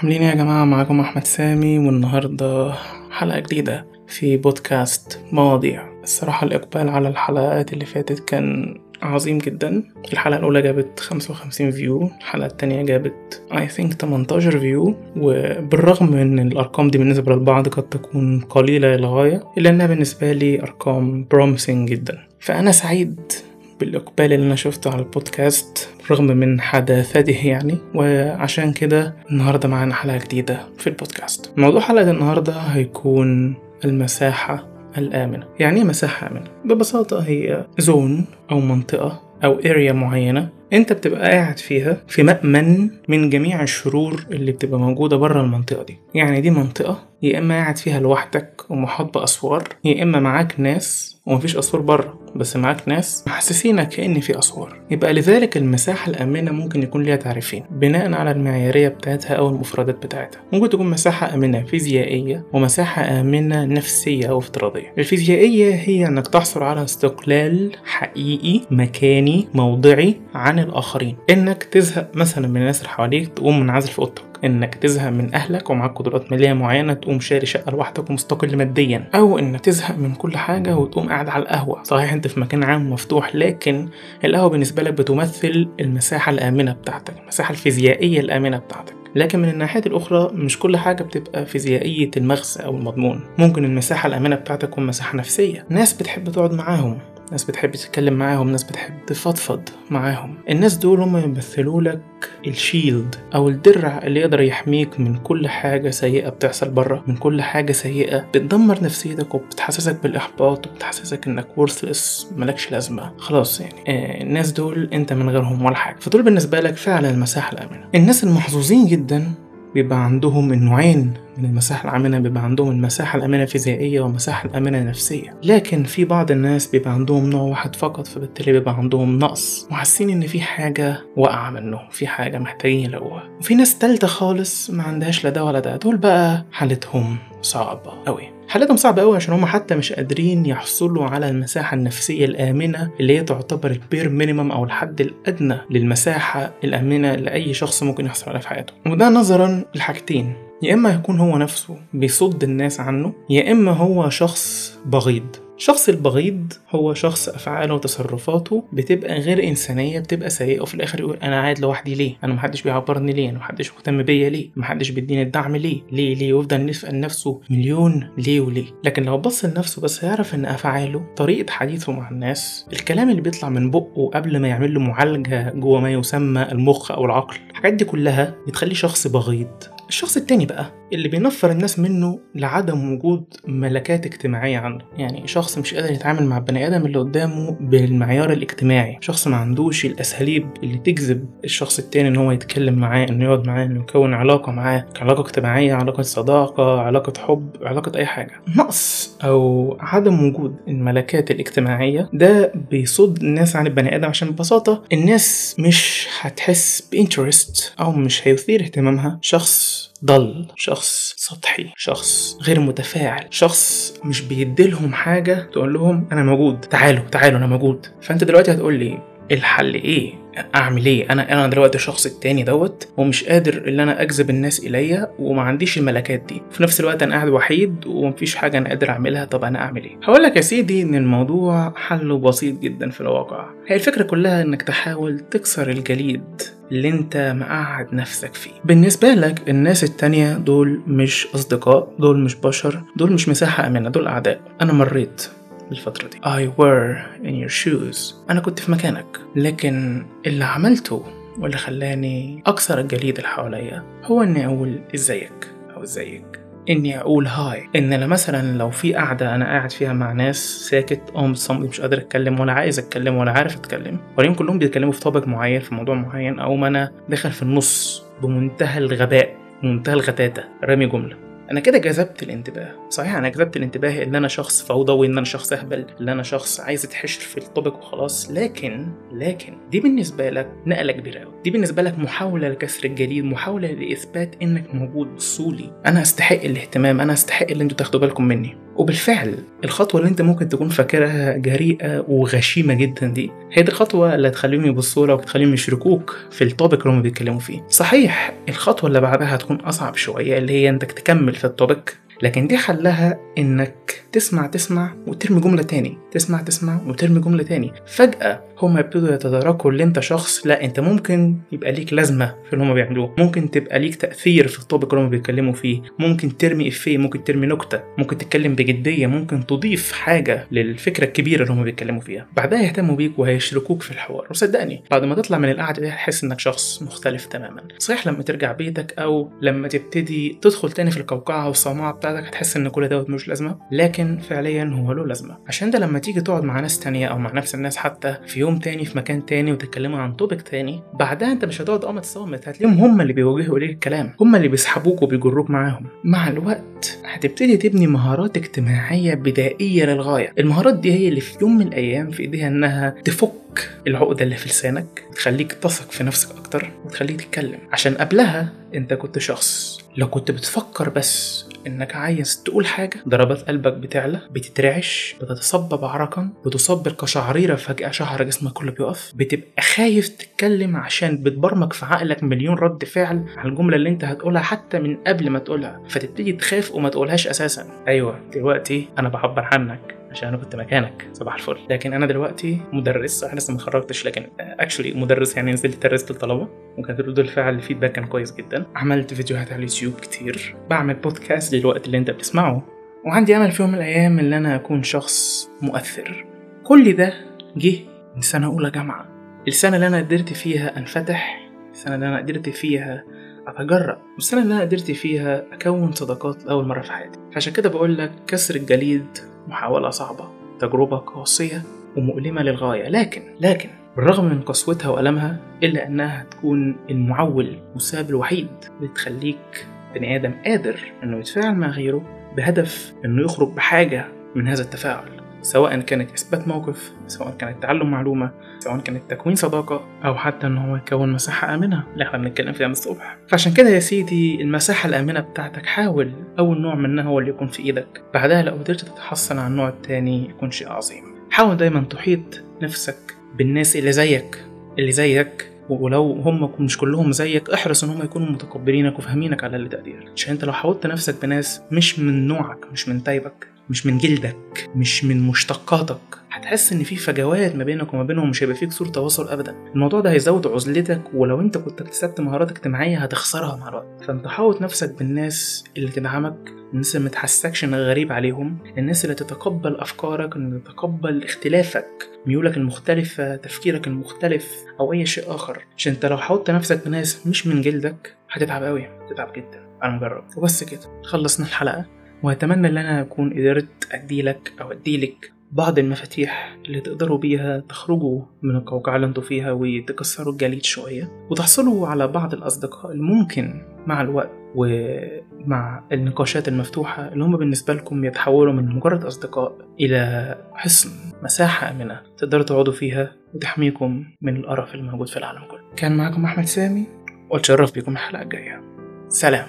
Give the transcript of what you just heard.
عاملين إيه يا جماعة؟ معاكم أحمد سامي والنهاردة حلقة جديدة في بودكاست مواضيع. الصراحة الإقبال على الحلقات اللي فاتت كان عظيم جدا. الحلقة الأولى جابت 55 view الحلقة التانية جابت I think 18 view وبالرغم من الأرقام دي بالنسبة للبعض قد تكون قليلة للغاية إلا أنها بالنسبة لي أرقام promising جدا. فأنا سعيد بالإقبال اللي أنا شفته على البودكاست رغم من حداثته يعني وعشان كده النهاردة معانا حلقة جديدة في البودكاست. موضوع حلقة النهاردة هيكون المساحة الآمنة. يعني إيه مساحة آمنة؟ ببساطة هي zone أو منطقة أو area معينة أنت بتبقى قاعد فيها في مأمن من جميع الشرور اللي بتبقى موجودة بره المنطقة دي. يعني دي منطقة يا إما قاعد فيها لوحدك ومحاط بأسوار يا إما معاك ناس ومفيش أسوار بره بس معاك ناس محسسينك كأن في أسوار. يبقى لذلك المساحة الآمنة ممكن يكون ليها تعريفين بناء على المعيارية بتاعتها أو المفردات بتاعتها. ممكن تكون مساحة آمنة فيزيائية ومساحة آمنة نفسية أو افتراضية. الفيزيائية هي أنك تحصل على استقلال حقيقي مكاني موضعي عن الآخرين. إنك تزهق مثلا من الناس اللي حواليك تقوم منعزل في أوضتك. إنك تزهق من أهلك ومعاك قدرات مالية معينة تقوم شاري شقة لوحدك ومستقل ماديا. أو إنك تزهق من كل حاجة وتقوم قاعد على القهوة. صحيح أنت في مكان عام مفتوح لكن القهوة بالنسبة لك بتمثل المساحة الآمنة بتاعتك المساحة الفيزيائية الآمنة بتاعتك. لكن من الناحية الأخرى مش كل حاجة بتبقى فيزيائية المغزى أو المضمون. ممكن المساحة الآمنة بتاعتك تكون مساحة نفسية. ناس بتحب تقعد معاهم. ناس بتحب تتكلم معاهم ناس بتحب تفضفض معاهم. الناس دول هم يمثلوا لك الشيلد أو الدرع اللي يقدر يحميك من كل حاجة سيئة بتحصل بره من كل حاجة سيئة بتدمر نفسيتك وبتحسسك بالإحباط وبتحسسك إنك worthless ملكش لازمة. خلاص يعني آه الناس دول أنت من غيرهم ولا حاجة. فدول بالنسبة لك فعلا المساحة الآمنة الناس المحظوظين جدا بيبقى عندهم النوعين من المساحة الآمنة بيبقى عندهم المساحة الآمنة الفيزيائية والمساحة الآمنة النفسية. لكن في بعض الناس بيبقى عندهم نوع واحد فقط فبالتالي بيبقى عندهم نقص. وحاسين إن في حاجة واقعة منهم في حاجة محتاجين يلاقوها. وفي ناس تالتة خالص ما عندهاش لا ده ولا ده. دول بقى حالتهم صعبة أوي. حالتهم صعبة أوي عشان هم حتى مش قادرين يحصلوا على المساحة النفسية الآمنة اللي هي تعتبر ال bare minimum أو الحد الأدنى للمساحة الآمنة لأي شخص ممكن يحصل عليها في حياته. وده نظرا لحاجتين يا إما يكون هو نفسه بيصد الناس عنه يا إما هو شخص بغيض. الشخص البغيض هو شخص أفعاله وتصرفاته بتبقى غير إنسانية بتبقى سيئة وفي الآخر يقول أنا قاعد لوحدي ليه؟ أنا محدش بيعبرني ليه؟ أنا محدش مهتم بيا ليه؟ محدش بيديني الدعم ليه؟ ليه؟ ليه؟ ويفضل يسأل نفسه مليون ليه وليه؟ لكن لو بص لنفسه بس هيعرف إن أفعاله طريقة حديثه مع الناس الكلام اللي بيطلع من بقه قبل ما يعمل له معالجة جوه ما يسمى المخ أو العقل الحاجات دي كلها بتخليه شخص بغيض. الشخص التاني بقى اللي بينفر الناس منه لعدم وجود ملكات اجتماعية عنده. يعني شخص مش قادر يتعامل مع البني آدم اللي قدامه بالمعيار الاجتماعي. شخص ما عندوش الأساليب اللي تجذب الشخص التاني إن هو يتكلم معاه إنه يقعد معاه إنه يكون علاقة معاه علاقة اجتماعية علاقة صداقة علاقة حب علاقة أي حاجة. نقص أو عدم وجود الملكات الاجتماعية ده بيصد الناس عن البني آدم عشان ببساطة الناس مش هتحس بإنترست أو مش هيثير اهتمامها. شخص ضل شخص سطحي شخص غير متفاعل شخص مش بيديلهم حاجة تقول لهم أنا موجود تعالوا تعالوا أنا موجود. فأنت دلوقتي هتقول لي الحل إيه؟ أعمل إيه؟ أنا أنا دلوقتي الشخص التاني دوت ومش قادر إن أنا أجذب الناس إليا وما عنديش الملكات دي. في نفس الوقت أنا قاعد وحيد ومفيش حاجة أنا قادر أعملها. طب أنا أعمل إيه؟ هقول لك يا سيدي إن الموضوع حله بسيط جدا في الواقع. هي الفكرة كلها إنك تحاول تكسر الجليد اللي أنت مقعد نفسك فيه. بالنسبة لك الناس التانية دول مش أصدقاء دول مش بشر دول مش مساحة آمنة دول أعداء. أنا مريت. بالفترة دي. I were in your shoes. أنا كنت في مكانك. لكن اللي عملته واللي خلاني أكسر الجليد اللي حواليا هو إني أقول إزيك أو إزيك. إني أقول هاي إن أنا مثلا لو في قعدة أنا قاعد فيها مع ناس ساكت أو مصمت مش قادر أتكلم ولا عايز أتكلم ولا عارف أتكلم. وليهم كلهم بيتكلموا في طابق معين في موضوع معين أو ما أنا داخل في النص بمنتهى الغباء بمنتهى الغتاتة. رامي جملة. أنا كده جذبت الانتباه. صحيح أنا جذبت الانتباه إن أنا شخص فوضوي إن أنا شخص أهبل إن أنا شخص عايز اتحشر في الطبق وخلاص. لكن لكن دي بالنسبة لك نقلة كبيرة قوي دي بالنسبة لك محاولة لكسر الجليد محاولة لإثبات إنك موجود بصولي أنا أستحق الاهتمام أنا أستحق اللي أنتوا تاخدوا بالكم مني. وبالفعل الخطوة اللي انت ممكن تكون فاكرها جريئة وغشيمة جدا دي هي دي الخطوة اللي هتخليهم يبصوا لك وتخليهم يشركوك في ال topic اللي هم بيتكلموا فيه. صحيح الخطوة اللي بعدها هتكون أصعب شوية اللي هي انك تكمل في ال topic لكن دي حلها إنك تسمع تسمع وترمي جملة تاني. تسمع تسمع وترمي جملة تاني. فجأة هما يبتدوا يتداركوا اللي أنت شخص. لا أنت ممكن يبقى ليك لازمة في اللي هما بيعملوه. ممكن تبقى ليك تأثير في ال topic اللي هما بيتكلموا فيه. ممكن ترمي إفيه ممكن ترمي نكتة. ممكن تتكلم بجدية. ممكن تضيف حاجة للفكرة الكبيرة اللي هما بيتكلموا فيها. بعدها يهتموا بيك وهيشركوك في الحوار. وصدقني بعد ما تطلع من القعدة دي هتحس إنك شخص مختلف تماما. صحيح لما ترجع بيتك أو لما تبتدي تدخل تاني في القوقعة والصومعة بتاعتك هتحس إن كل دوت ملوش لازمة لكن فعليا هو له لازمة. عشان ده لما تيجي تقعد مع ناس تانية أو مع نفس الناس حتى في يوم تاني في مكان تاني وتتكلموا عن توبك تاني بعدها أنت مش هتقعد قامت صامت هتلاقيهم هم اللي بيوجهوا اليك الكلام هم اللي بيسحبوك وبيجروك معاهم. مع الوقت هتبتدي تبني مهارات اجتماعية بدائية للغاية. المهارات دي هي اللي في يوم من الأيام في إيديها إنها تفك العقدة اللي في لسانك تخليك تثق في نفسك أكتر وتخليك تتكلم. عشان قبلها أنت كنت شخص لو كنت بتفكر بس إنك عايز تقول حاجة ضربات قلبك بتعلى بتترعش بتتصبب عرقا بتصاب بالقشعريرة فجأة شعر جسمك كله بيقف بتبقى خايف تتكلم عشان بتبرمج في عقلك مليون رد فعل على الجملة اللي أنت هتقولها حتى من قبل ما تقولها. فتبتدي تخاف وما تقولهاش أساسا. أيوه دلوقتي أنا بعبر عنك. عشان أنا كنت مكانك. صباح الفل. لكن أنا دلوقتي مدرس أنا لسه ما اتخرجتش لكن اكشلي مدرس يعني نزلت درست للطلبه وكانت ردود الفعل الفيدباك كان كويس جدا. عملت فيديوهات على اليوتيوب كتير. بعمل بودكاست للوقت اللي أنت بتسمعه. وعندي أمل في يوم من الأيام إن أنا أكون شخص مؤثر. كل ده جه من سنة أولى جامعة. السنة اللي أنا قدرت فيها أنفتح السنة اللي أنا قدرت فيها أتجرأ والسنة اللي أنا قدرت فيها أكون صداقات لأول مرة في حياتي. عشان كده بقول لك كسر الجليد محاولة صعبة تجربة قاسية ومؤلمة للغاية لكن لكن بالرغم من قسوتها وألمها إلا أنها هتكون المعول والسبب الوحيد اللي تخليك بني آدم قادر إنه يتفاعل مع غيره بهدف إنه يخرج بحاجة من هذا التفاعل. سواء كانت إثبات موقف سواء كانت تعلم معلومة سواء كانت تكوين صداقة أو حتى إن هو يكون مساحة آمنة اللي إحنا بنتكلم فيها من الصبح. فعشان كده يا سيدي المساحة الآمنة بتاعتك حاول أول نوع منها هو اللي يكون في إيدك. بعدها لو قدرت تتحصل على النوع التاني يكون شيء عظيم. حاول دايما تحيط نفسك بالناس اللي زيك اللي زيك. ولو هم مش كلهم زيك احرص إن هم يكونوا متقبلينك وفاهمينك على اللي تقدير عشان أنت لو حاولت نفسك بناس مش من نوعك مش من تايبك مش من جلدك مش من مشتقاتك. هتحس إن في فجوات ما بينك وما بينهم مش هيبقى فيك صورة تواصل ابدا. الموضوع ده هيزود عزلتك ولو أنت كنت اكتسبت مهارات اجتماعية هتخسرها مع الوقت. فأنت حاوط نفسك بالناس اللي تدعمك الناس اللي متحسكش إنك غريب عليهم الناس اللي تتقبل أفكارك اللي تتقبل اختلافك ميولك المختلفة تفكيرك المختلف أو أي شيء آخر. عشان أنت لو حاولت نفسك بناس مش من جلدك هتتعب أوي هتتعب جدا. أنا مجرب. وبس كده. خلصنا الحلقة. وأتمنى إن أنا أكون قدرت أديلك أو أديلك بعض المفاتيح اللي تقدروا بيها تخرجوا من القوقعة اللي أنتوا فيها وتكسروا الجليد شوية وتحصلوا على بعض الأصدقاء اللي ممكن مع الوقت ومع النقاشات المفتوحة اللي هم بالنسبة لكم يتحولوا من مجرد أصدقاء إلى حصن مساحة آمنة تقدروا تقعدوا فيها وتحميكم من القرف اللي موجود في العالم كله. كان معكم أحمد سامي وأتشرف بكم الحلقة الجاية. سلام.